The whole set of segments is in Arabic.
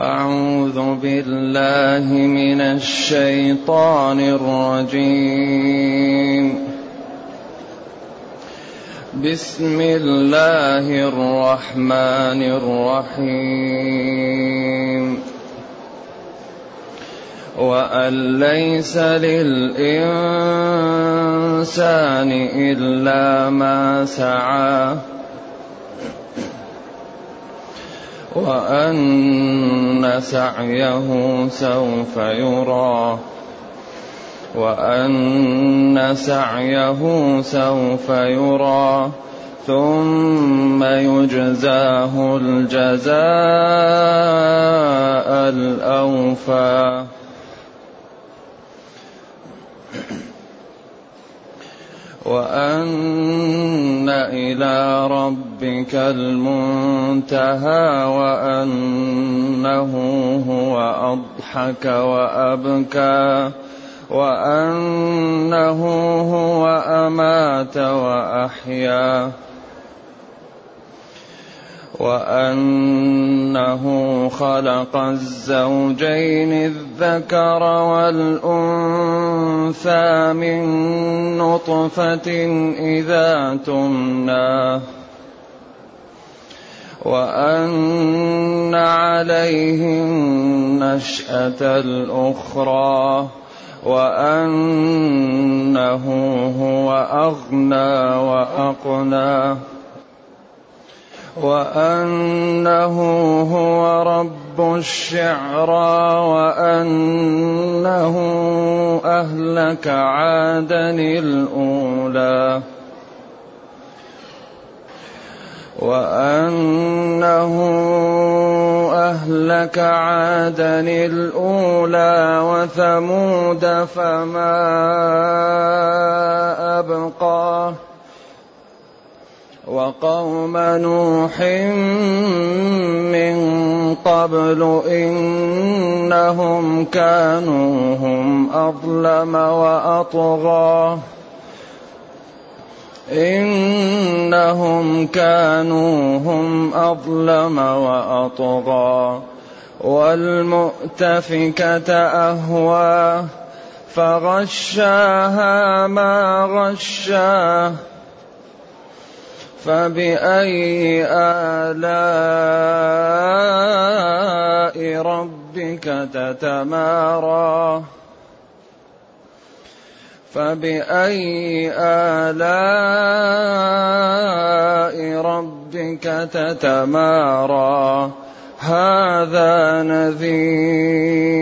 أعوذ بالله من الشيطان الرجيم. بسم الله الرحمن الرحيم. وأن ليس للإنسان إلا ما سعى وأن سعيه سوف يرى. وأن سعيه سوف يرى. ثم يجزاه الجزاء الأوفى. وأن إلى ربك المنتهى وأنه هو أضحك وأبكى وأنه هو أمات وأحيا وأنه خلق الزوجين الذكر والأنثى من نطفة إذا تمنى. وأن عليه النشأة الأخرى. وأنه هو أغنى وأقنى. وأنه هو رب الشعرى وأنه أهلك عادا الأولى. وأنه أهلك عادا الأولى وثمود فما أبقاه وقوم نوح من قبل إنهم كانوا هم أظلم وأطغى. إنهم كانوا هم أظلم وأطغى. والمؤتفكة أهوى. فغشاها ما غشاه. فبأي آلاء ربك تتمارى؟ فبأي آلاء ربك تتمارى؟ هذا نذير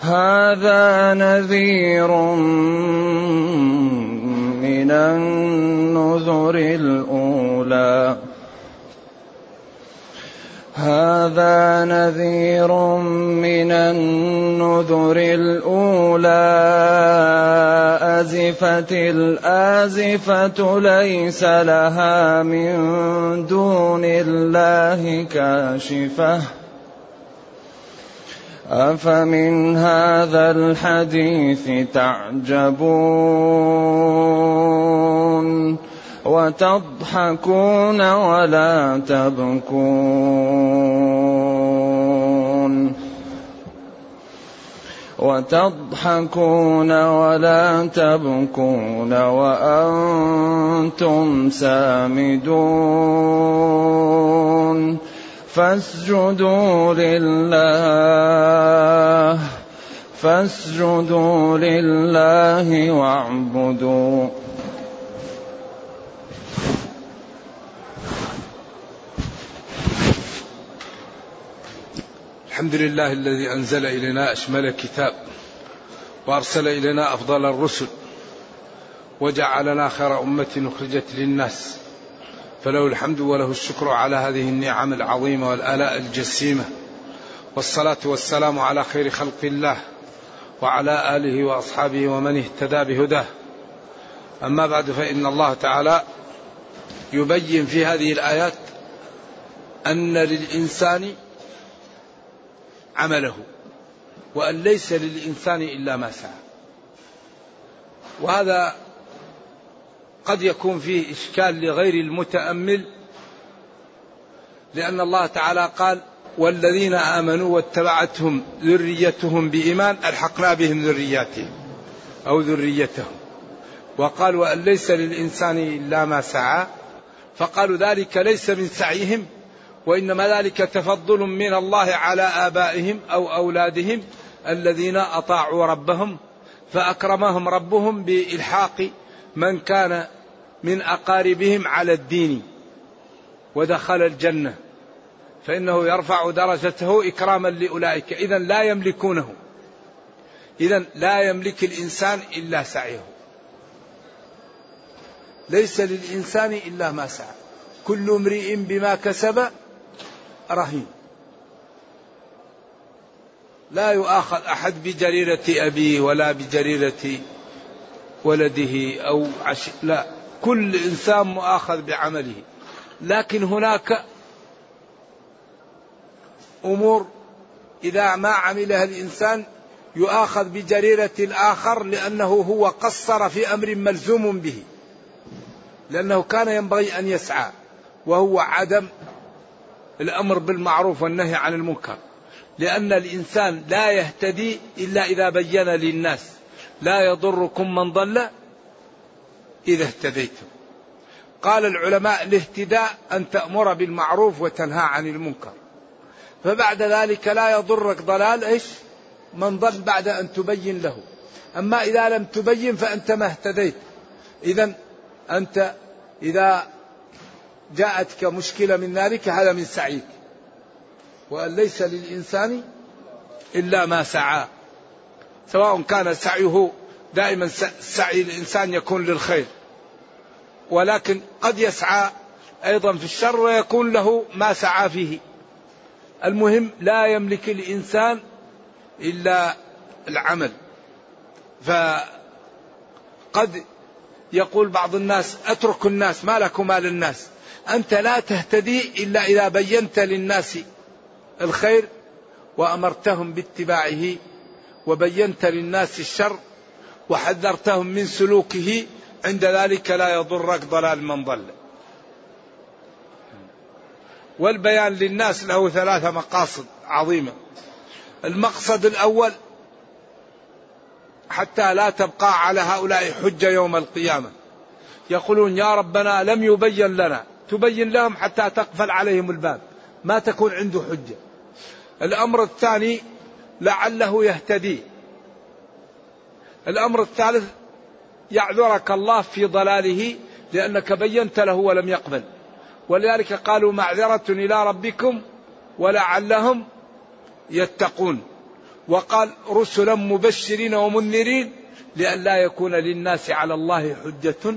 هذا نذير من النذر الأولى. هذا نذير من النذر الأولى. أزفت الآزفة ليس لها من دون الله كاشفة. أفمن هذا الحديث تعجبون؟ وتضحكون ولا تبكون. وتضحكون ولا تبكون وأنتم سامدون. فاسجدوا لله فاسجدوا لله واعبدوا. الحمد لله الذي أنزل إلينا أشمل كتاب وأرسل إلينا أفضل الرسل وجعلنا خير أمة أخرجت للناس. فله الحمد وله الشكر على هذه النعم العظيمة والآلاء الجسيمة. والصلاة والسلام على خير خلق الله وعلى آله وأصحابه ومن اهتدى بهداه. أما بعد فإن الله تعالى يبين في هذه الآيات أن للإنسان عمله وأن ليس للإنسان إلا ما سعى. وهذا قد يكون فيه إشكال لغير المتأمل لأن الله تعالى قال والذين آمنوا واتبعتهم ذريتهم بإيمان ألحقنا بهم ذرياتهم أو ذريتهم. وقال وأن ليس للإنسان إلا ما سعى. فقالوا ذلك ليس من سعيهم. وإنما ذلك تفضل من الله على آبائهم أو أولادهم الذين أطاعوا ربهم فأكرمهم ربهم بإلحاق من كان من أقاربهم على الدين ودخل الجنة. فإنه يرفع درجته إكراما لأولئك. إذا لا يملكونه. إذا لا يملك الإنسان إلا سعيه. ليس للإنسان إلا ما سعى. كل امرئ بما كسب رهين لا يؤاخذ أحد بجريرة أبيه ولا بجريرة ولده أو عش... لا كل إنسان مؤاخذ بعمله. لكن هناك أمور إذا ما عملها الإنسان يؤاخذ بجريرة الآخر لأنه هو قصر في أمر ملزوم به. لأنه كان ينبغي أن يسعى وهو عدم الأمر بالمعروف والنهي عن المنكر لأن الإنسان لا يهتدي إلا إذا بين للناس لا يضركم من ضل إذا اهتديتم قال العلماء الاهتداء أن تأمر بالمعروف وتنهى عن المنكر فبعد ذلك لا يضرك ضلال إيش؟ من ضل بعد أن تبين له. أما إذا لم تبين فأنت ما اهتديت. اذا أنت إذا جاءتك مشكلة من ذلك هذا من سعيك. وان ليس للإنسان إلا ما سعى. سواء كان سعيه دائما سعي الإنسان يكون للخير. ولكن قد يسعى أيضا في الشر ويكون له ما سعى فيه. المهم لا يملك الإنسان إلا العمل فقد يقول بعض الناس أترك الناس ما لك مال الناس أنت لا تهتدي إلا إذا بينت للناس الخير وأمرتهم باتباعه وبينت للناس الشر وحذرتهم من سلوكه عند ذلك لا يضرك ضلال من ضل. والبيان للناس له ثلاثة مقاصد عظيمة. المقصد الأول حتى لا تبقى على هؤلاء حجة يوم القيامة. يقولون يا ربنا لم يبين لنا. تبين لهم حتى تقفل عليهم الباب. ما تكون عنده حجة. الأمر الثاني لعله يهتدي. الأمر الثالث يعذرك الله في ضلاله لأنك بينت له ولم يقبل. ولذلك قالوا معذرة إلى ربكم ولعلهم يتقون. وقال رسلا مبشرين ومنذرين لئلا يكون للناس على الله حجة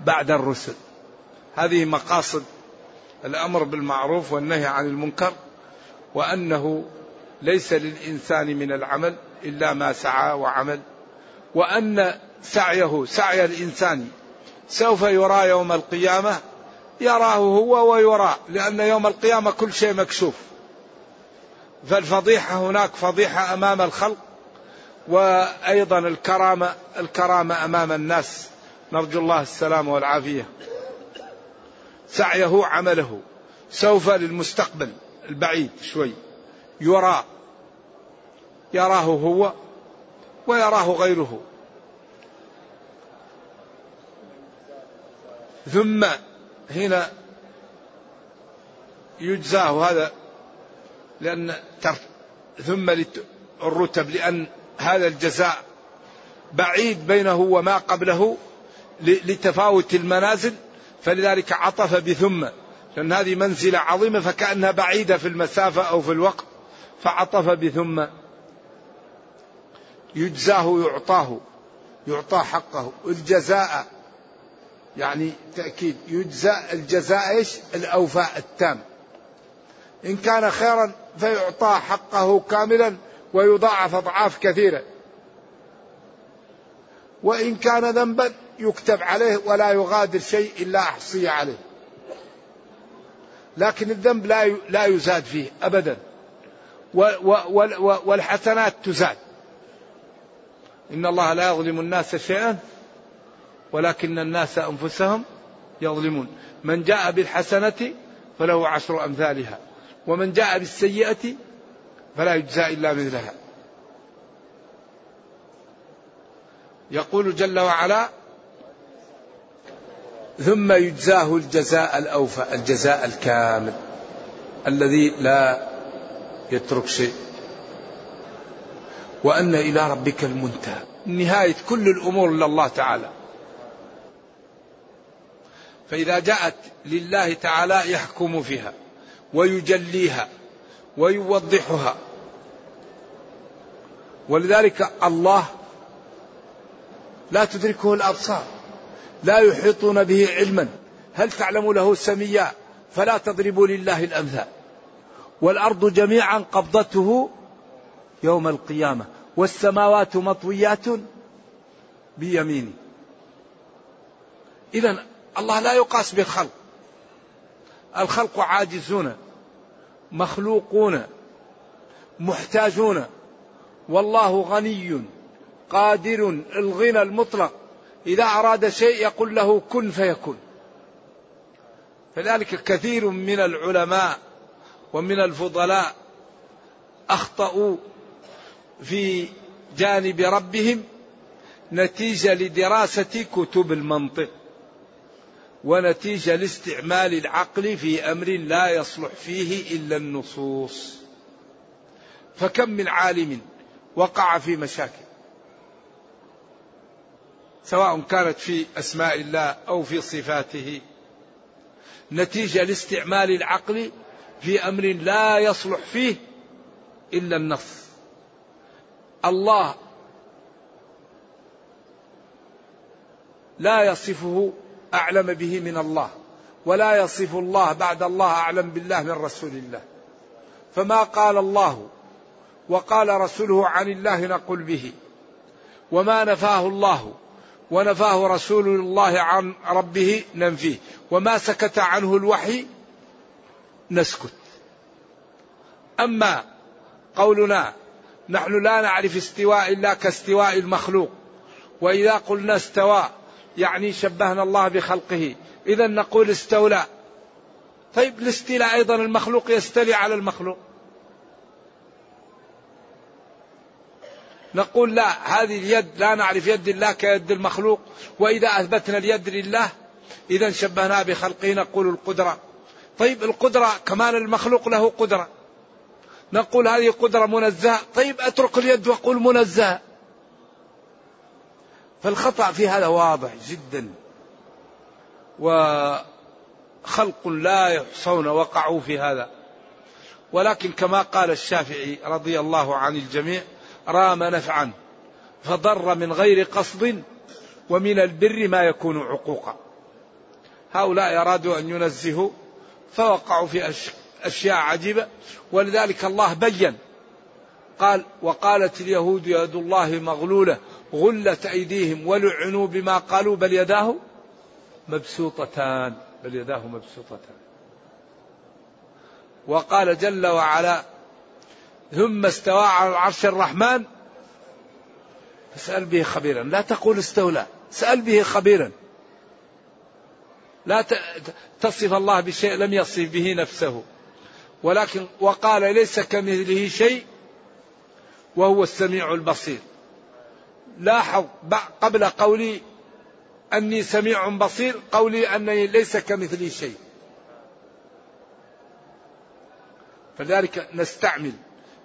بعد الرسل. هذه مقاصد الأمر بالمعروف والنهي عن المنكر وأنه ليس للإنسان من العمل إلا ما سعى وعمل وأن سعيه سعي الإنسان سوف يرى يوم القيامة يراه هو ويرى لأن يوم القيامة كل شيء مكشوف. فالفضيحة هناك فضيحة أمام الخلق وأيضا الكرامة الكرامة أمام الناس. نرجو الله السلامة والعافية. سعيه عمله. سوف للمستقبل البعيد شوي. يرى. يراه هو ويراه غيره. ثم هنا يجزاه هذا لأن ثم الرتب لأن هذا الجزاء بعيد بينه وما قبله لتفاوت المنازل فلذلك عطف بثم لأن هذه منزلة عظيمة فكأنها بعيدة في المسافة أو في الوقت فعطف بثم يجزاه يعطاه يعطى حقه الجزاء يعني تأكيد يجزى الجزاء إيش؟ الأوفاء التام. إن كان خيرا فيعطى حقه كاملا ويضاعف أضعاف كثيرة. وإن كان ذنبا يكتب عليه ولا يغادر شيء إلا أحصي عليه. لكن الذنب لا لا يزاد فيه أبدا. والحسنات تزاد. إن الله لا يظلم الناس شيئا ولكن الناس أنفسهم يظلمون من جاء بالحسنة فله عشر أمثالها ومن جاء بالسيئة فلا يجزى إلا مثلها يقول جل وعلا ثم يجزاه الجزاء الأوفى الجزاء الكامل الذي لا يترك شيء. وأن إلى ربك المنتهى. نهاية كل الأمور لله تعالى. فإذا جاءت لله تعالى يحكم فيها ويجليها ويوضحها. ولذلك الله لا تدركه الأبصار لا يحيطون به علما. هل تعلم له سميا؟ فلا تضربوا لله الأمثال. والأرض جميعا قبضته يوم القيامة. والسماوات مطويات بيمينه إذا الله لا يقاس بالخلق. الخلق عاجزون مخلوقون محتاجون. والله غني. قادر الغنى المطلق. إذا أراد شيء يقول له كن فيكون. فذلك كثير من العلماء ومن الفضلاء أخطأوا في جانب ربهم نتيجة لدراسة كتب المنطق ونتيجة لاستعمال العقل في أمر لا يصلح فيه إلا النصوص. فكم من عالم وقع في مشاكل. سواء كانت في أسماء الله أو في صفاته. نتيجة لاستعمال العقل في أمر لا يصلح فيه إلا النص. الله لا يصفه أعلم به من الله ولا يصف الله بعد الله أعلم بالله من رسول الله. فما قال الله وقال رسوله عن الله نقول به وما نفاه الله ونفاه رسول الله عن ربه ننفيه. وما سكت عنه الوحي نسكت. أما قولنا نحن لا نعرف استواء إلا كاستواء المخلوق. وإذا قلنا استوى يعني شبهنا الله بخلقه. إذا نقول استولى. طيب الاستيلاء أيضا المخلوق يستلي على المخلوق. نقول لا هذه اليد لا نعرف يد الله كيد المخلوق. وإذا أثبتنا اليد لله إذا شبهناه بخلقه نقول القدرة. طيب القدرة كمان المخلوق له قدرة. نقول هذه قدرة منزهة. طيب أترك اليد وأقول منزهة. فالخطأ في هذا واضح جدا. وخلق لا يحصون وقعوا في هذا. ولكن كما قال الشافعي رضي الله عن الجميع رام نفعا فضر من غير قصد ومن البر ما يكون عقوقا. هؤلاء أرادوا أن ينزهوا فوقعوا في أشياء عجيبة ولذلك الله بين. قال وقالت اليهود يد الله مغلولة غلت أيديهم ولعنوا بما قالوا بل يداه مبسوطتان بل يداه مبسوطتان. وقال جل وعلا ثم استوى على العرش الرحمن. فاسأل به خبيرا. لا تقول استولى. سأل به خبيرا. لا تصف الله بشيء لم يصف به نفسه. ولكن وقال ليس كمثله شيء وهو السميع البصير. لاحظ قبل قولي أني سميع بصير قولي أني ليس كمثلي شيء. فذلك نستعمل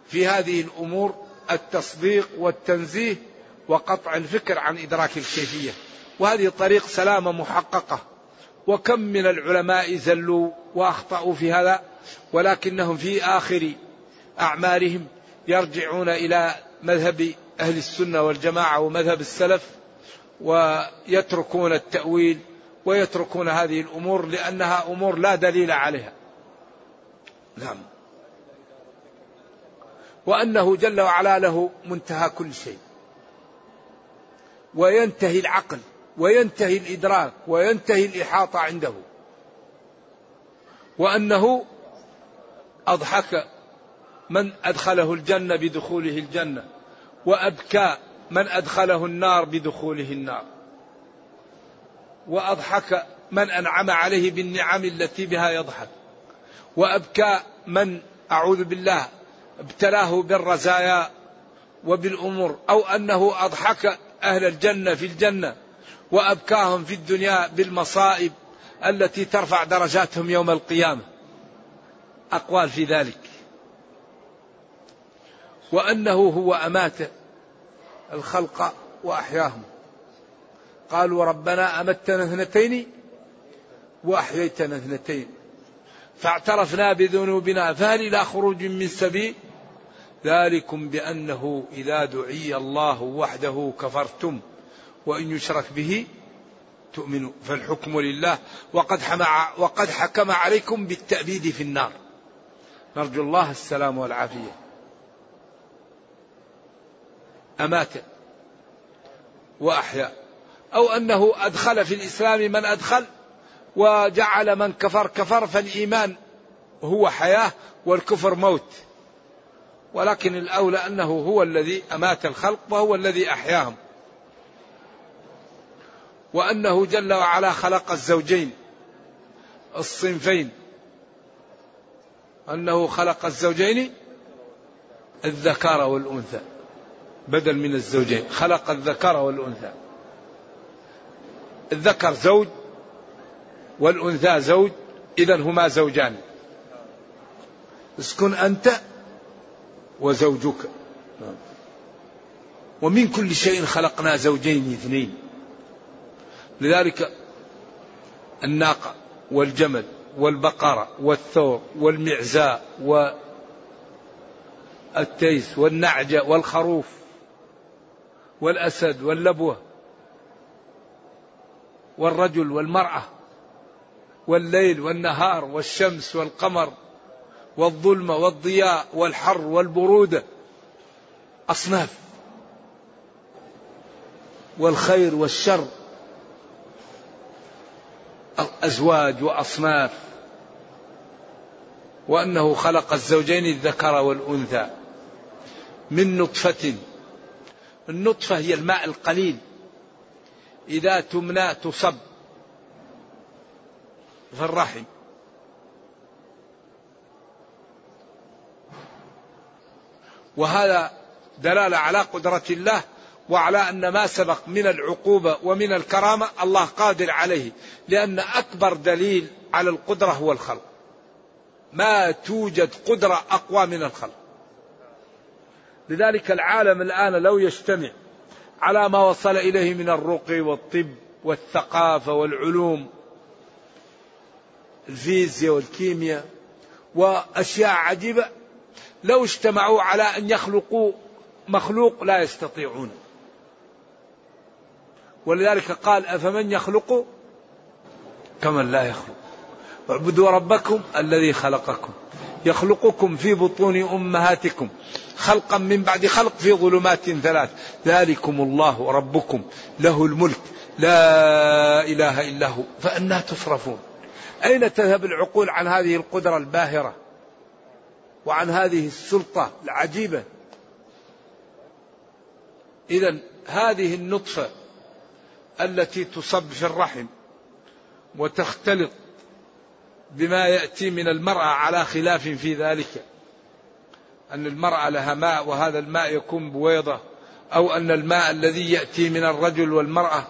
في هذه الأمور التصديق والتنزيه وقطع الفكر عن إدراك الكيفية. وهذه طريق سلامة محققة. وكم من العلماء زلوا وأخطأوا في هذا ولكنهم في آخر أعمارهم يرجعون إلى مذهب أهل السنة والجماعة ومذهب السلف ويتركون التأويل ويتركون هذه الأمور لأنها أمور لا دليل عليها. نعم. وأنه جل وعلا له منتهى كل شيء. وينتهي العقل وينتهي الإدراك وينتهي الإحاطة عنده. وأنه أضحك من أدخله الجنة بدخوله الجنة وأبكى من أدخله النار بدخوله النار. وأضحك من أنعم عليه بالنعم التي بها يضحك. وأبكى من أعوذ بالله ابتلاه بالرزايا وبالأمور أو أنه أضحك أهل الجنة في الجنة وأبكاهم في الدنيا بالمصائب التي ترفع درجاتهم يوم القيامة. أقوال في ذلك. وأنه هو أمات الخلق وأحياهم. قالوا ربنا أمتنا اثنتين وأحييتنا اثنتين. فاعترفنا بذنوبنا فهل إلى خروج من سبيل؟ ذلكم بأنه إذا دعي الله وحده كفرتم وإن يشرك به تؤمنوا فالحكم لله. وقد, وقد حكم عليكم بالتأبيد في النار. نرجو الله السلام والعافية. أمات وأحيا أو أنه أدخل في الإسلام من أدخل وجعل من كفر كفر فالإيمان هو حياة والكفر موت. ولكن الأولى أنه هو الذي أمات الخلق وهو الذي أحياهم. وأنه جل وعلا خلق الزوجين الصنفين. أنه خلق الزوجين الذكر والأنثى. بدل من الزوجين خلق الذكر والأنثى. الذكر زوج والأنثى زوج إذا هما زوجان. اسكن أنت وزوجك. ومن كل شيء خلقنا زوجين اثنين. لذلك الناقة والجمل والبقرة والثور والمعزاء والتيس والنعجة والخروف والأسد واللبوة والرجل والمرأة والليل والنهار والشمس والقمر والظلمة والضياء والحر والبرودة أصناف. والخير والشر. أزواج وأصناف. وأنه خلق الزوجين الذكر والأنثى. من نطفة. النطفة هي الماء القليل. إذا تمنى تصب. في الرحم. وهذا دلالة على قدرة الله وعلى أن ما سبق من العقوبة ومن الكرامة الله قادر عليه لأن أكبر دليل على القدرة هو الخلق. ما توجد قدرة أقوى من الخلق. لذلك العالم الآن لو يجتمع على ما وصل إليه من الرقي والطب والثقافة والعلوم الفيزياء والكيمياء وأشياء عجيبة لو اجتمعوا على أن يخلقوا مخلوق لا يستطيعون. ولذلك قال أفمن يخلق كمن لا يخلق. اعبدوا ربكم الذي خلقكم. يخلقكم في بطون أمهاتكم. خلقا من بعد خلق في ظلمات ثلاث. ذلكم الله ربكم له الملك. لا إله إلا هو. فأنا تصرفون أين تذهب العقول عن هذه القدرة الباهرة؟ وعن هذه السلطة العجيبة. إذا هذه النطفة التي تصب في الرحم وتختلط بما يأتي من المرأة على خلاف في ذلك أن المرأة لها ماء وهذا الماء يكون بويضة أو أن الماء الذي يأتي من الرجل والمرأة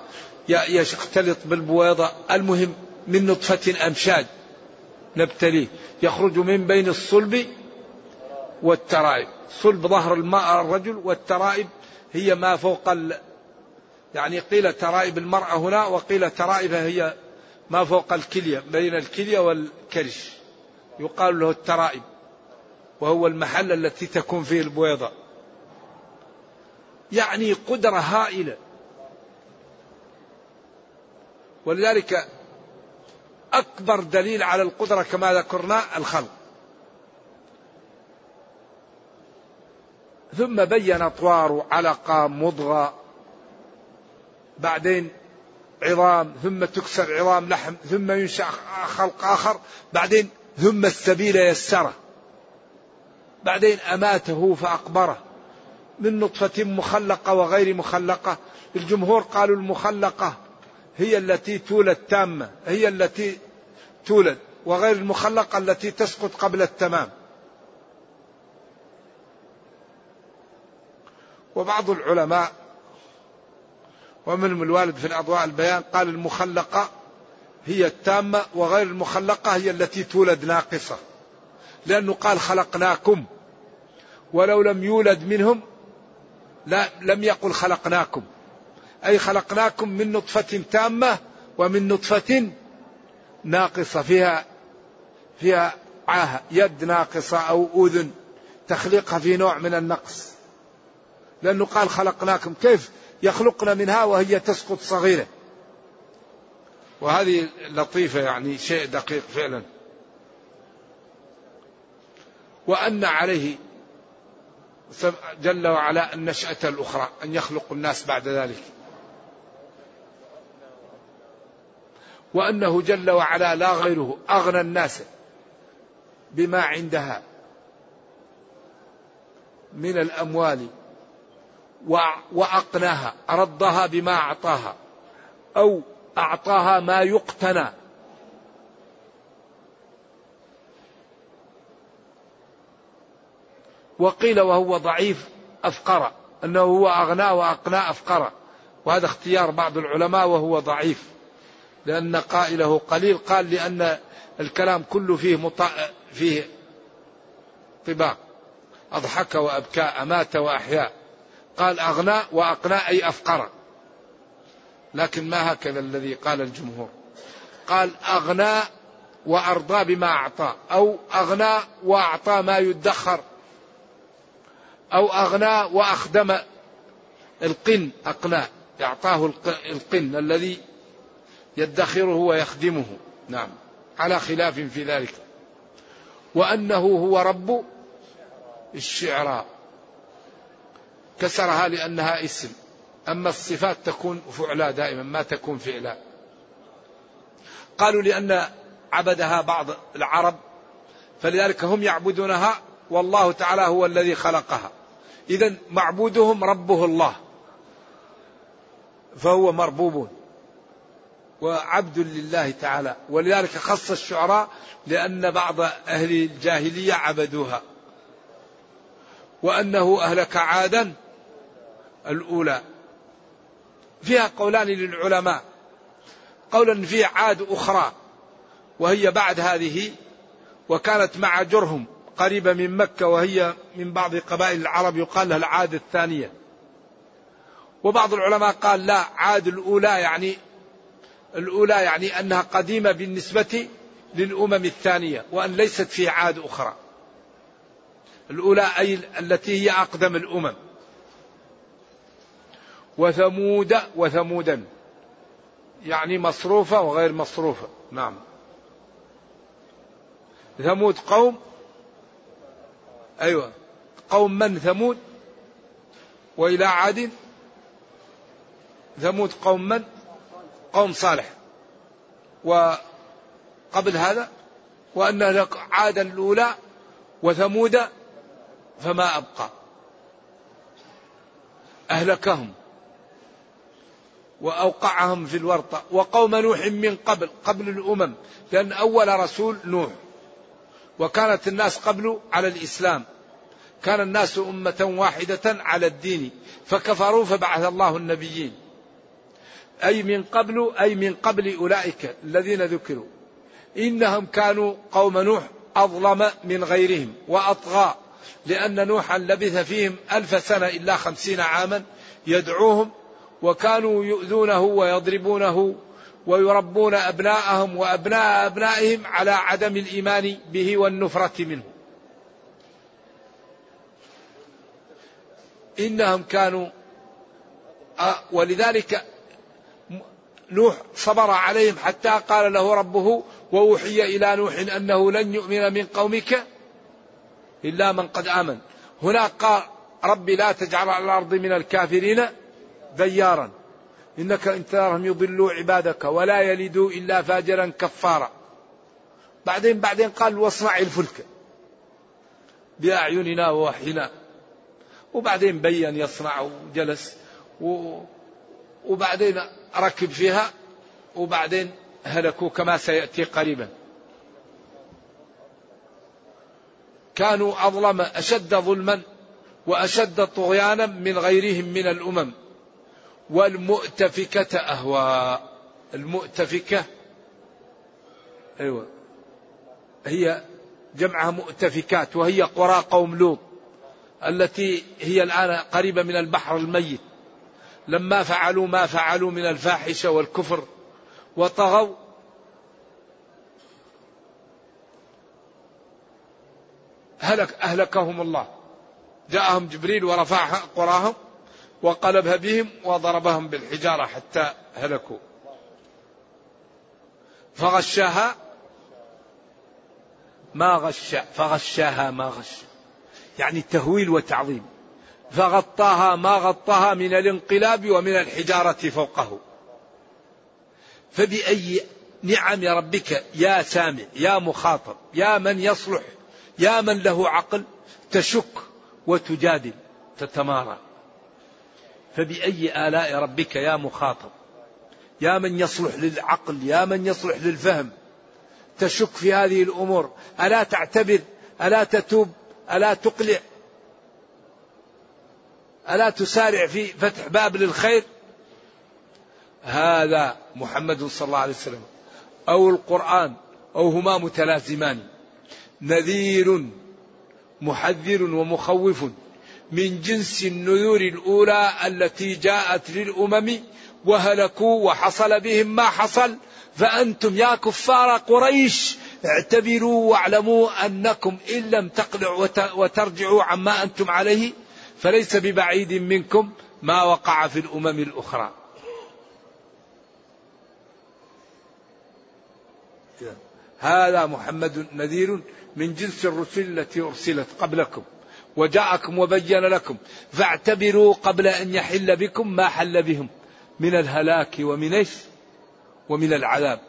يختلط بالبويضة. المهم من نطفة أمشاج نبتليه يخرج من بين الصلب والترائب. صلب ظهر الماء الرجل والترائب هي ما فوق ال... يعني قيل ترائب المرأة هنا وقيل ترائبها هي ما فوق الكلية بين الكلية والكرش. يقال له الترائب وهو المحل التي تكون فيه البويضة. يعني قدرة هائلة. ولذلك أكبر دليل على القدرة كما ذكرنا الخلق. ثم بين أطوار علقة مضغة. بعدين عظام ثم تكسر عظام لحم ثم ينشأ خلق آخر. بعدين ثم السبيل يسره. بعدين أماته فأقبره. من نطفة مخلقة وغير مخلقة. الجمهور قالوا المخلقة هي التي تولد تامة هي التي تولد. وغير المخلقة التي تسقط قبل التمام. وبعض العلماء ومنهم الوالد في الأضواء البيان قال المخلقة هي التامة وغير المخلقة هي التي تولد ناقصة. لأنه قال خلقناكم. ولو لم يولد منهم لا لم يقل خلقناكم. أي خلقناكم من نطفة تامة ومن نطفة ناقصة. فيها فيها عاهة يد ناقصة أو أذن تخليقها في نوع من النقص. لأنه قال خلقناكم كيف يخلقنا منها وهي تسقط صغيرة. وهذه لطيفة يعني شيء دقيق فعلا. وأن عليه جل وعلا النشأة الأخرى أن يخلق الناس بعد ذلك. وأنه جل وعلا لا غيره أغنى الناس بما عندها من الأموال وأقناها ردها بما أعطاها أو أعطاها ما يقتنى. وقيل وهو ضعيف أفقر أنه هو أغنى وأقنى أفقر. وهذا اختيار بعض العلماء وهو ضعيف لأن قائله قليل قال لأن الكلام كله فيه مطا... فيه طباق. أضحك وأبكى أمات وأحيا قال أغنى وأقنى أي أفقر. لكن ما هكذا الذي قال الجمهور. قال أغنى وأرضى بما أعطى أو أغنى وأعطى ما يدخر أو أغنى وأخدم القن أقنى أعطاه القن الذي يدخره ويخدمه. نعم على خلاف في ذلك. وأنه هو رب الشعراء. كسرها لأنها اسم. أما الصفات تكون فعلا دائما ما تكون فعلا. قالوا لأن عبدها بعض العرب فلذلك هم يعبدونها والله تعالى هو الذي خلقها. إذا معبودهم ربه الله فهو مربوب وعبد لله تعالى. ولذلك خص الشعراء لأن بعض أهل الجاهلية عبدوها وأنه أهلك عادا الأولى. فيها قولان للعلماء. قولا في عاد أخرى. وهي بعد هذه وكانت مع جرهم قريبة من مكة وهي من بعض قبائل العرب يقال لها العاد الثانية. وبعض العلماء قال لا عاد الأولى يعني الأولى يعني أنها قديمة بالنسبة للأمم الثانية وأن ليست في عاد أخرى. الأولى أي التي هي أقدم الأمم. وثمود وثمودا. يعني مصروفة وغير مصروفة. نعم. ثمود قوم؟ أيوة. قوم من؟ ثمود. وإلى عاد؟ ثمود قوم من؟ قوم صالح. وقبل هذا؟ وأن عادا الأولى وثمود فما أبقى. أهلكهم. وأوقعهم في الورطة. وقوم نوح من قبل قبل الأمم لأن أول رسول نوح. وكانت الناس قبل على الإسلام. كان الناس أمة واحدة على الدين فكفروا فبعث الله النبيين. أي من قبل أي من قبل أولئك الذين ذكروا. إنهم كانوا قوم نوح أظلم من غيرهم وأطغى لأن نوحا لبث فيهم ألف سنة إلا خمسين عاما يدعوهم وكانوا يؤذونه ويضربونه ويربون أبناءهم وأبناء أبنائهم على عدم الإيمان به والنفرة منه. إنهم كانوا ولذلك نوح صبر عليهم حتى قال له ربه وأوحي إلى نوح أنه لن يؤمن من قومك إلا من قد آمن. هنا قال ربي لا تجعل على الأرض من الكافرين ديارا. إنك إن تراهم يضلوا عبادك ولا يلدوا إلا فاجرا كفارا. بعدين بعدين قال واصنع الفلك بأعيننا ووحينا. وبعدين بين يصنع وجلس و وبعدين ركب فيها وبعدين هلكوا كما سيأتي قريبا. كانوا أظلم أشد ظلما وأشد طغيانا من غيرهم من الأمم. والمؤتفكة أهوى المؤتفكة أيوة. هي جمعها مؤتفكات وهي قرى قوم لوط التي هي الآن قريبة من البحر الميت. لما فعلوا ما فعلوا من الفاحشة والكفر وطغوا هلك أهلكهم الله. جاءهم جبريل ورفع قراهم وقلبها بهم وضربهم بالحجارة حتى هلكوا. فغشاها. ما غش فغشاها ما غش. يعني تهويل وتعظيم. فغطاها ما غطاها من الانقلاب ومن الحجارة فوقه. فبأي نعم ربك يا سامع يا مخاطب يا من يصلح يا من له عقل تشك وتجادل تتمارى. فبأي آلاء ربك يا مخاطب؟ يا من يصلح للعقل يا من يصلح للفهم. تشك في هذه الأمور. ألا تعتبر؟ ألا تتوب؟ ألا تقلع؟ ألا تسارع في فتح باب للخير؟ هذا محمد صلى الله عليه وسلم. أو القرآن أو هما متلازمان. نذير محذر ومخوف. من جنس النذور الأولى التي جاءت للأمم وهلكوا وحصل بهم ما حصل. فأنتم يا كفار قريش اعتبروا واعلموا أنكم إن لم تقلعوا وترجعوا عما أنتم عليه. فليس ببعيد منكم ما وقع في الأمم الأخرى. هذا محمد نذير من جنس الرسل التي أرسلت قبلكم. وجاءكم وبين لكم فاعتبروا قبل أن يحل بكم ما حل بهم من الهلاك ومن إيش؟ ومن العذاب.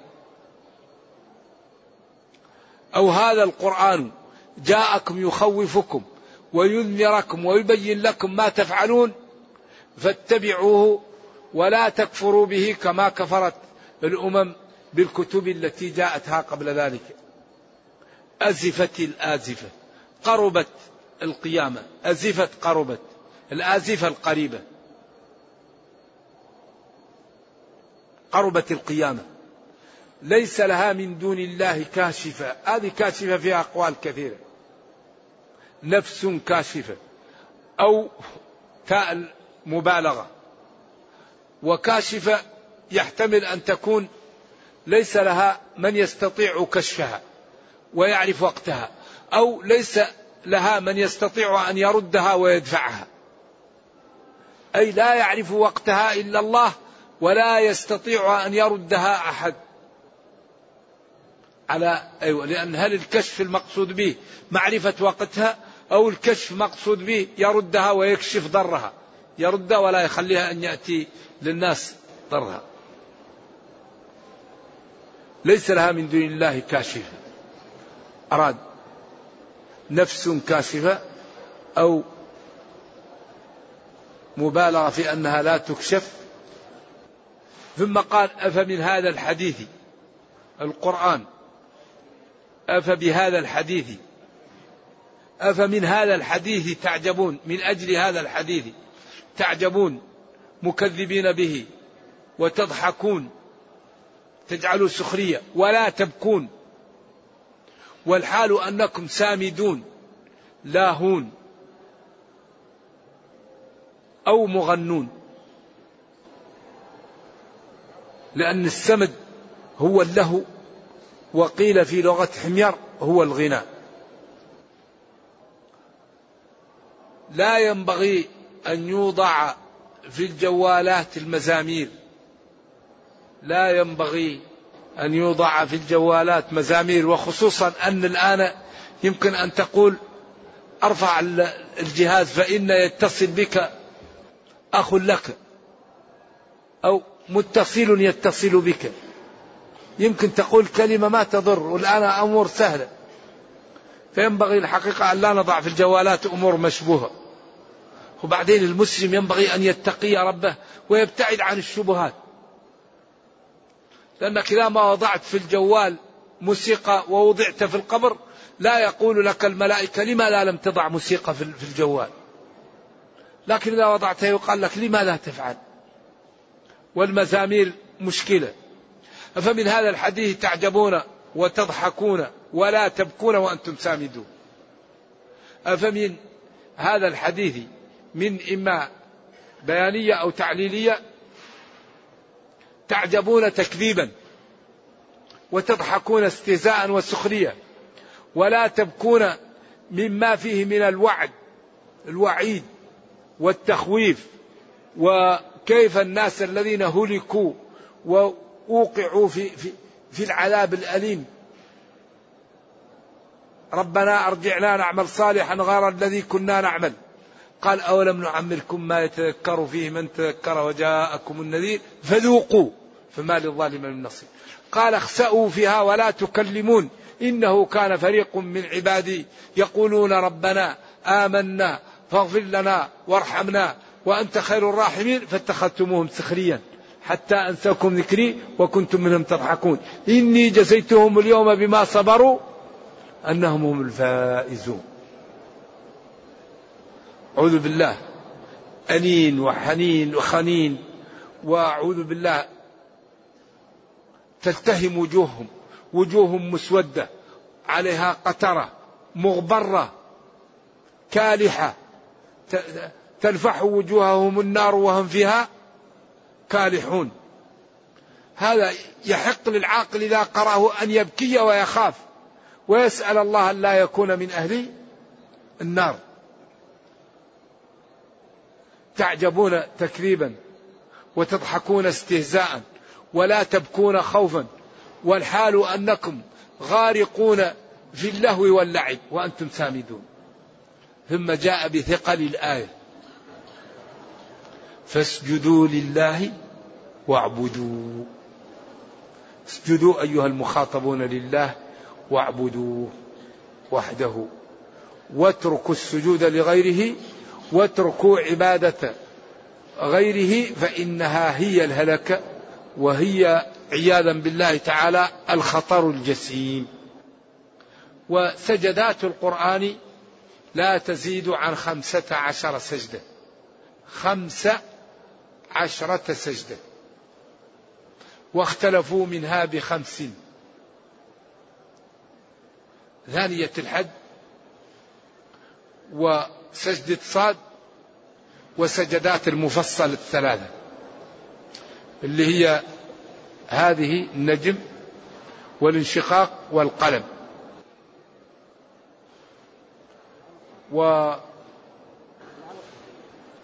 أو هذا القرآن جاءكم يخوفكم وينذركم ويبين لكم ما تفعلون فاتبعوه ولا تكفروا به كما كفرت الأمم بالكتب التي جاءتها قبل ذلك. أزفت الآزفة قربت القيامة. أزفت قربت. الآزفة القريبة. قربت القيامة. ليس لها من دون الله كاشفة. هذه كاشفة فيها أقوال كثيرة. نفس كاشفة. أو تاء مبالغة. وكاشفة يحتمل أن تكون ليس لها من يستطيع كشفها ويعرف وقتها. أو ليس لها من يستطيع أن يردها ويدفعها. أي لا يعرف وقتها إلا الله ولا يستطيع أن يردها أحد. على أيوة لأن هل الكشف المقصود به معرفة وقتها أو الكشف مقصود به يردها ويكشف ضرها؟ يردها ولا يخليها أن يأتي للناس ضرها. ليس لها من دون الله كاشفة أراد نفس كاشفة أو مبالغة في أنها لا تكشف. ثم قال أفمن هذا الحديث القرآن؟ أفبهذا الحديث؟ أفمن هذا الحديث تعجبون؟ من أجل هذا الحديث تعجبون مكذبين به وتضحكون؟ تجعلوا سخرية ولا تبكون؟ والحال أنكم سامدون لاهون أو مغنون. لأن السمد هو اللهو وقيل في لغة حمير هو الغناء لا ينبغي أن يوضع في الجوالات المزامير. لا ينبغي أن يوضع في الجوالات مزامير وخصوصا أن الآن يمكن أن تقول أرفع الجهاز فإن يتصل بك أخ لك أو متصل يتصل بك. يمكن تقول كلمة ما تضر والآن أمور سهلة. فينبغي الحقيقة أن لا نضع في الجوالات أمور مشبوهة. وبعدين المسلم ينبغي أن يتقي ربه ويبتعد عن الشبهات. لأنك إذا ما وضعت في الجوال موسيقى ووضعت في القبر لا يقول لك الملائكة لما لا لم تضع موسيقى في الجوال. لكن إذا وضعته يقال لك لماذا تفعل. والمزامير مشكلة. أفمن هذا الحديث تعجبون وتضحكون ولا تبكون وأنتم سامدون. أفمن هذا الحديث من إما بيانية أو تعليلية تعجبون تكذيبا وتضحكون استهزاء وسخرية. ولا تبكون مما فيه من الوعد الوعيد والتخويف وكيف الناس الذين هلكوا ووقعوا في, في, في العذاب الأليم. ربنا أرجعنا نعمل صالحا غير الذي كنا نعمل. قال أولم نعمركم ما يتذكر فيه من تذكر وجاءكم النذير؟ فذوقوا. فما للظالم من نصير قال اخسأوا فيها ولا تكلمون. إنه كان فريق من عبادي يقولون ربنا آمنا فاغفر لنا وارحمنا وأنت خير الراحمين. فاتخذتموهم سخريا حتى أنساكم ذكري وكنتم منهم تضحكون. إني جزيتهم اليوم بما صبروا أنهم هم الفائزون. أعوذ بالله. أنين وحنين وخنين. وأعوذ بالله تلتهم وجوههم وجوههم مسودة عليها قترة مغبرة كالحة. تلفح وجوههم النار وهم فيها كالحون. هذا يحق للعاقل إذا قرأه أن يبكي ويخاف ويسأل الله أن لا يكون من أهل النار. تعجبون تكذيبا وتضحكون استهزاء. ولا تبكون خوفا. والحال أنكم غارقون في اللهو واللعب وأنتم سامدون. ثم جاء بثقل الآية. فاسجدوا لله واعبدوا. اسجدوا أيها المخاطبون لله واعبدوه وحده. واتركوا السجود لغيره واتركوا عبادة غيره فإنها هي الهلكة. وهي عياذا بالله تعالى الخطر الجسيم. وسجدات القرآن لا تزيد عن خمسة عشر سجدة. خمسة عشرة سجدة. واختلفوا منها بخمس. ثانية الحج وسجدة صاد وسجدات المفصل الثلاثة. اللي هي هذه النجم والانشقاق والقلم.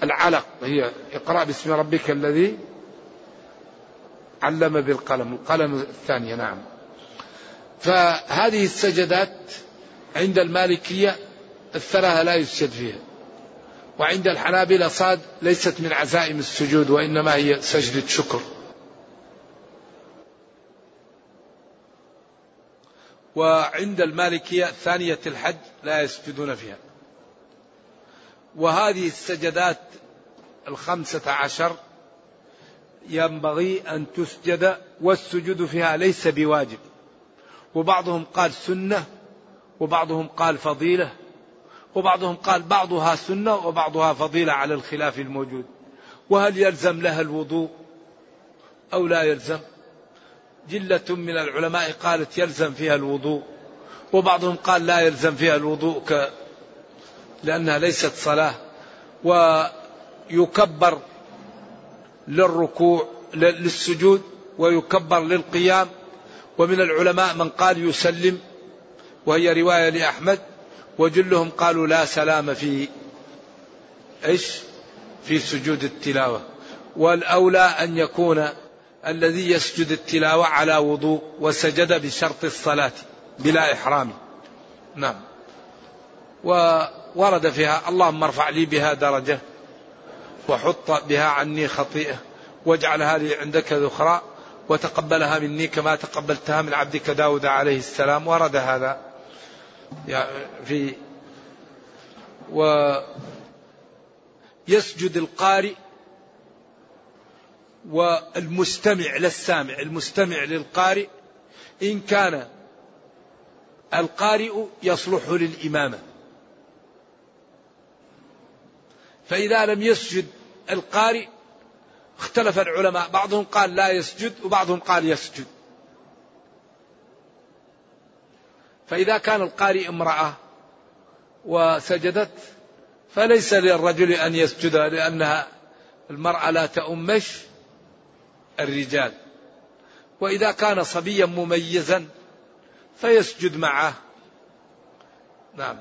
والعلق هي اقرأ باسم ربك الذي علم بالقلم القلم الثانية نعم. فهذه السجدات عند المالكية الثلاثة لا يسجد فيها. وعند الحنابلة صاد ليست من عزائم السجود وإنما هي سجدة شكر وعند المالكية ثانية الحج لا يسجدون فيها. وهذه السجدات الخمسة عشر ينبغي أن تسجد والسجود فيها ليس بواجب. وبعضهم قال سنة وبعضهم قال فضيلة وبعضهم قال بعضها سنة وبعضها فضيلة على الخلاف الموجود. وهل يلزم لها الوضوء أو لا يلزم؟ جلة من العلماء قالت يلزم فيها الوضوء وبعضهم قال لا يلزم فيها الوضوء ك... لأنها ليست صلاة. ويكبر للركوع للسجود ويكبر للقيام. ومن العلماء من قال يسلم وهي رواية لأحمد. وجلهم قالوا لا سلام في إيش؟ في سجود التلاوة. والأولى أن يكون الذي يسجد التلاوة على وضوء وسجد بشرط الصلاة بلا إحرام. نعم. وورد فيها اللهم ارفع لي بها درجة وحط بها عني خطيئة واجعلها لي عندك ذخرا وتقبلها مني كما تقبلتها من عبدك داود عليه السلام. ورد هذا. في ويسجد القارئ والمستمع للسامع المستمع للقارئ إن كان القارئ يصلح للإمامة. فإذا لم يسجد القارئ اختلف العلماء بعضهم قال لا يسجد وبعضهم قال يسجد. فإذا كان القارئ امرأة وسجدت فليس للرجل أن يسجد لأنها المرأة لا تؤمش الرجال. وإذا كان صبيا مميزا فيسجد معه. نعم.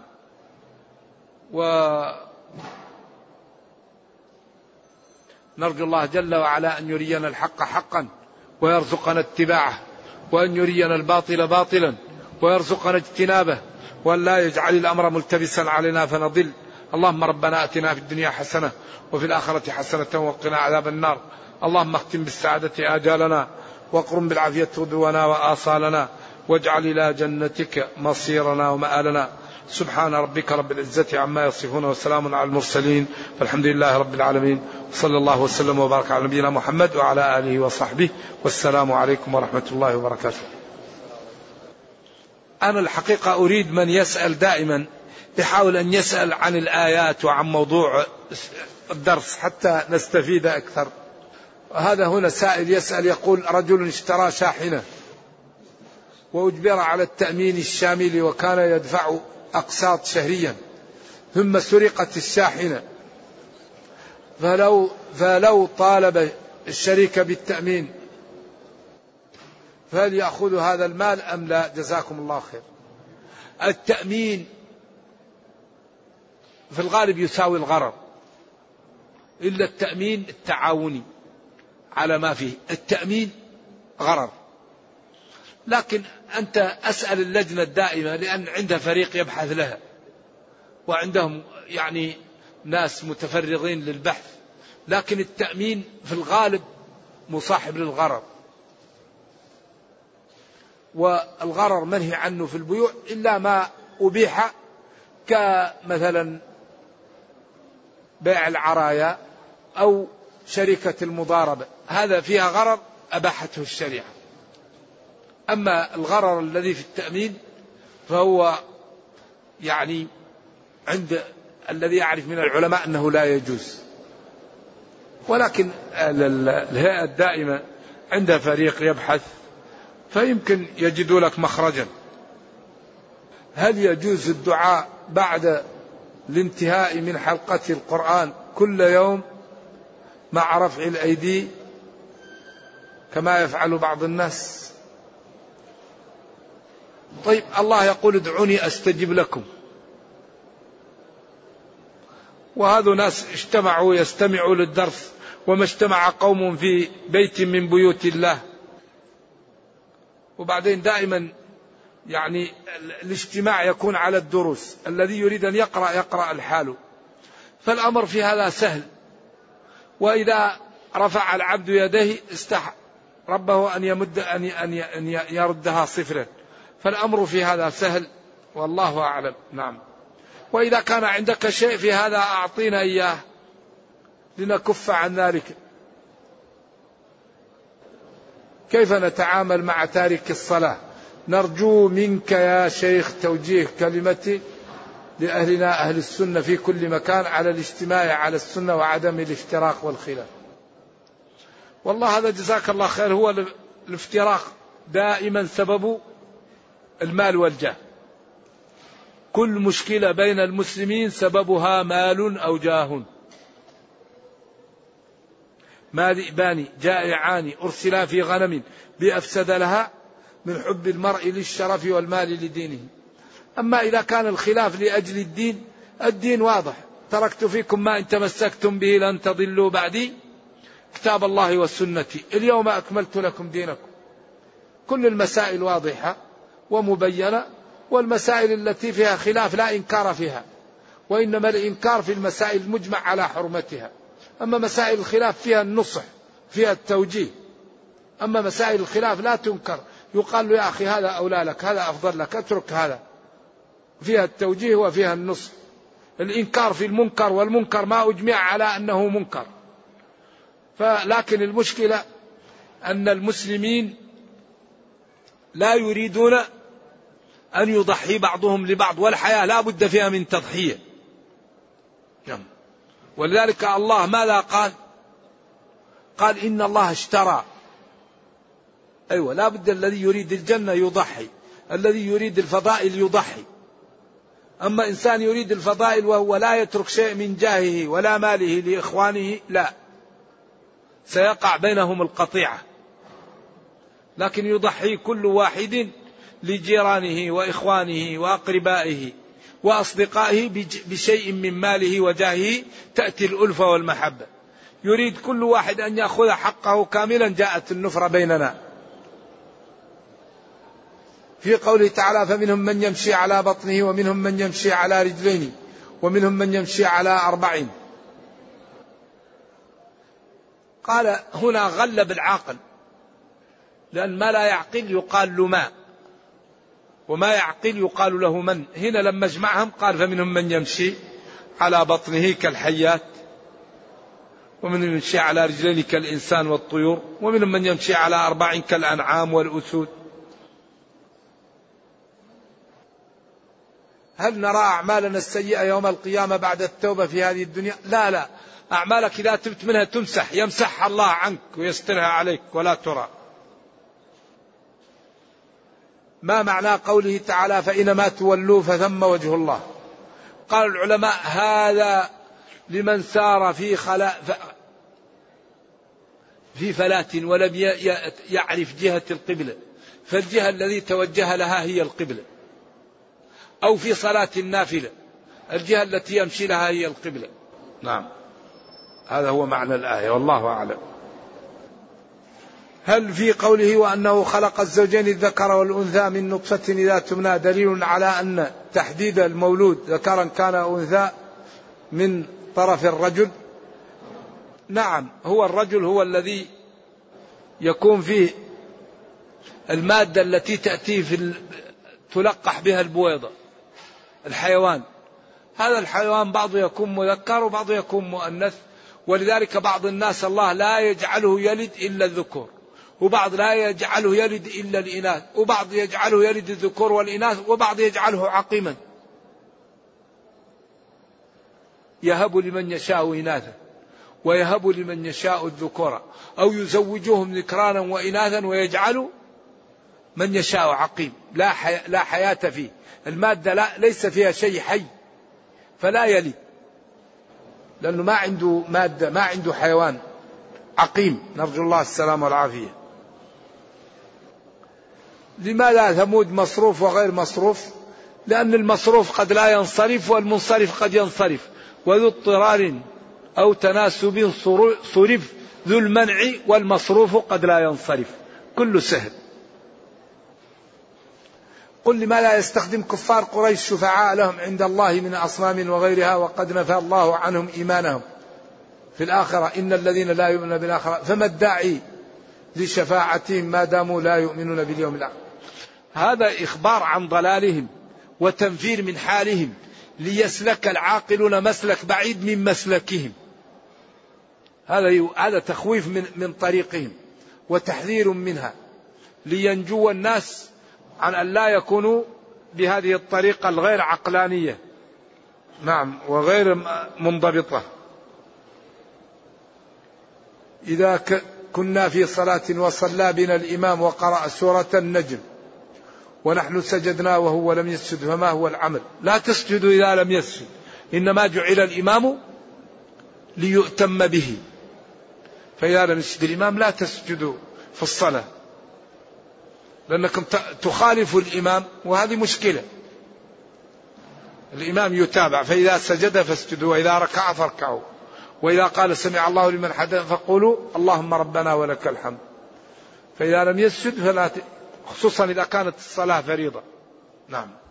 و نرجو الله جل وعلا أن يرينا الحق حقا ويرزقنا اتباعه وأن يرينا الباطل باطلا. ويرزقنا اجتنابه وأن لا يجعل الأمر ملتبسا علينا فنضل. اللهم ربنا أتنا في الدنيا حسنة وفي الآخرة حسنة وقنا عذاب النار. اللهم اختم بالسعادة آجالنا واقرم بالعافية غدونا وآصالنا واجعل إلى جنتك مصيرنا ومآلنا. سبحان ربك رب العزة عما يصفون وسلام على المرسلين. والحمد لله رب العالمين. صلى الله وسلم وبارك على نبينا محمد وعلى آله وصحبه. والسلام عليكم ورحمة الله وبركاته. أنا الحقيقة أريد من يسأل دائما يحاول أن يسأل عن الآيات وعن موضوع الدرس حتى نستفيد أكثر. هذا هنا سائل يسأل يقول رجل اشترى شاحنة وأجبر على التأمين الشامل وكان يدفع أقساط شهريا ثم سرقت الشاحنة. فلو فلو طالب الشريك بالتأمين فهل يأخذ هذا المال أم لا؟ جزاكم الله خير. التأمين في الغالب يساوي الغرر. إلا التأمين التعاوني على ما فيه. التأمين غرر. لكن أنت أسأل اللجنة الدائمة لأن عندها فريق يبحث لها. وعندهم يعني ناس متفرغين للبحث. لكن التأمين في الغالب مصاحب للغرر. والغرر منهي عنه في البيوع إلا ما أبيح كمثلا بيع العرايا أو شركة المضاربة. هذا فيها غرر أباحته الشريعة. أما الغرر الذي في التأمين فهو يعني عند الذي يعرف من العلماء أنه لا يجوز. ولكن الهيئة الدائمة عندها فريق يبحث فيمكن يجدوا لك مخرجا. هل يجوز الدعاء بعد الانتهاء من حلقة القرآن كل يوم مع رفع الأيدي كما يفعل بعض الناس؟ طيب الله يقول ادعوني أستجب لكم. وهذا ناس اجتمعوا يستمعوا للدرس وما اجتمع قوم في بيت من بيوت الله. وبعدين دائما يعني الاجتماع يكون على الدروس. الذي يريد أن يقرأ يقرأ الحال. فالأمر في هذا سهل. وإذا رفع العبد يديه استح ربه أن يمد أن أن يردها صفرا. فالأمر في هذا سهل. والله أعلم. نعم. وإذا كان عندك شيء في هذا أعطينا إياه. لنكف عن ذلك. كيف نتعامل مع تارك الصلاة؟ نرجو منك يا شيخ توجيه كلمتي لأهلنا أهل السنة في كل مكان على الاجتماع على السنة وعدم الافتراق والخلاف. والله هذا جزاك الله خير هو الافتراق دائما سبب المال والجاه. كل مشكلة بين المسلمين سببها مال أو جاه. ما ذئبان جائعان أرسلا في غنم بأفسد لها من حب المرء للشرف والمال لدينه. أما إذا كان الخلاف لأجل الدين الدين واضح. تركت فيكم ما إن تمسكتم به لن تضلوا بعدي. كتاب الله والسنة. اليوم أكملت لكم دينكم. كل المسائل واضحة ومبينة والمسائل التي فيها خلاف لا إنكار فيها وإنما الإنكار في المسائل المجمع على حرمتها. أما مسائل الخلاف فيها النصح فيها التوجيه. أما مسائل الخلاف لا تنكر. يقال له يا أخي هذا أولى لك هذا أفضل لك اترك هذا. فيها التوجيه وفيها النصح. الإنكار في المنكر والمنكر ما أجمع على أنه منكر. فلكن المشكلة أن المسلمين لا يريدون أن يضحي بعضهم لبعض والحياة لا بد فيها من تضحية. نعم ولذلك الله ماذا قال؟ قال إن الله اشترى. أيوة لا بد الذي يريد الجنة يضحي الذي يريد الفضائل يضحي. أما إنسان يريد الفضائل وهو لا يترك شيء من جاهه ولا ماله لإخوانه لا. سيقع بينهم القطيعة. لكن يضحي كل واحد لجيرانه وإخوانه وأقربائه. وأصدقائه بشيء من ماله وجاهه تأتي الألفة والمحبة. يريد كل واحد أن يأخذ حقه كاملا جاءت النفرة بيننا. في قوله تعالى فمنهم من يمشي على بطنه ومنهم من يمشي على رجلين ومنهم من يمشي على أربعين. قال هنا غلب العاقل لأن ما لا يعقل يقال له ما. وما يعقل يقال له من. هنا لما اجمعهم قال فمنهم من يمشي على بطنه كالحيات ومنهم من يمشي على رجلين كالإنسان والطيور ومنهم من يمشي على أربع كالأنعام والأسود. هل نرى أعمالنا السيئة يوم القيامة بعد التوبة في هذه الدنيا؟ لا لا. أعمالك إذا تبت منها تمسح يمسحها الله عنك ويسترها عليك ولا ترى. ما معنى قوله تعالى فإنما تولوا فثم وجه الله؟ قال العلماء هذا لمن سار في خلاء في فلاة ولم يعرف جهة القبلة. فالجهة الذي توجه لها هي القبلة. أو في صلاة النافلة. الجهة التي يمشي لها هي القبلة. نعم. هذا هو معنى الآية والله أعلم. هل في قوله وأنه خلق الزوجين الذكر والأنثى من نطفة إذا تمنى دليل على أن تحديد المولود ذكرا كان أنثى من طرف الرجل؟ نعم هو الرجل هو الذي يكون فيه المادة التي تأتي في تلقح بها البويضة الحيوان. هذا الحيوان بعضه يكون مذكر وبعضه يكون مؤنث ولذلك بعض الناس الله لا يجعله يلد إلا الذكور. وبعض لا يجعله يلد إلا الإناث وبعض يجعله يلد الذكور والإناث وبعض يجعله عقيما. يهب لمن يشاء إناثا ويهب لمن يشاء الذكور أو يزوجهم ذكرانا وإناثا ويجعل من يشاء عقيم. لا, حي... لا حياة فيه. المادة لا ليس فيها شيء حي فلا يلد لأنه ما عنده مادة ما عنده حيوان عقيم. نرجو الله السلامة والعافية. لماذا ثمود مصروف وغير مصروف؟ لأن المصروف قد لا ينصرف والمنصرف قد ينصرف. وذو اضطرار أو تناسب صرف ذو المنع والمصروف قد لا ينصرف. كل سهل. قل لما لا يستخدم كفار قريش شفعاء لهم عند الله من أصنام وغيرها وقد نفى الله عنهم إيمانهم. في الآخرة إن الذين لا يؤمنون بالآخرة فما الداعي لشفاعتهم ما داموا لا يؤمنون باليوم الآخر؟ هذا إخبار عن ضلالهم وتنفير من حالهم ليسلك العاقلون مسلك بعيد من مسلكهم. هذا هذا تخويف من من طريقهم وتحذير منها لينجو الناس عن أن لا يكونوا بهذه الطريقة الغير عقلانية. نعم وغير منضبطة. إذا كنا في صلاة وصلى بنا الإمام وقرأ سورة النجم ونحن سجدنا وهو لم يسجد فما هو العمل؟ لا تسجدوا إذا لم يسجد. إنما جعل الإمام ليؤتم به. فإذا لم يسجد الإمام لا تسجدوا في الصلاة. لأنكم تخالفوا الإمام وهذه مشكلة. الإمام يتابع فإذا سجد فاسجدوا وإذا ركع فاركعوا. وإذا قال سمع الله لمن حدث فقولوا اللهم ربنا ولك الحمد. فإذا لم يسجد فلا. خصوصا إذا كانت الصلاة فريضة. نعم.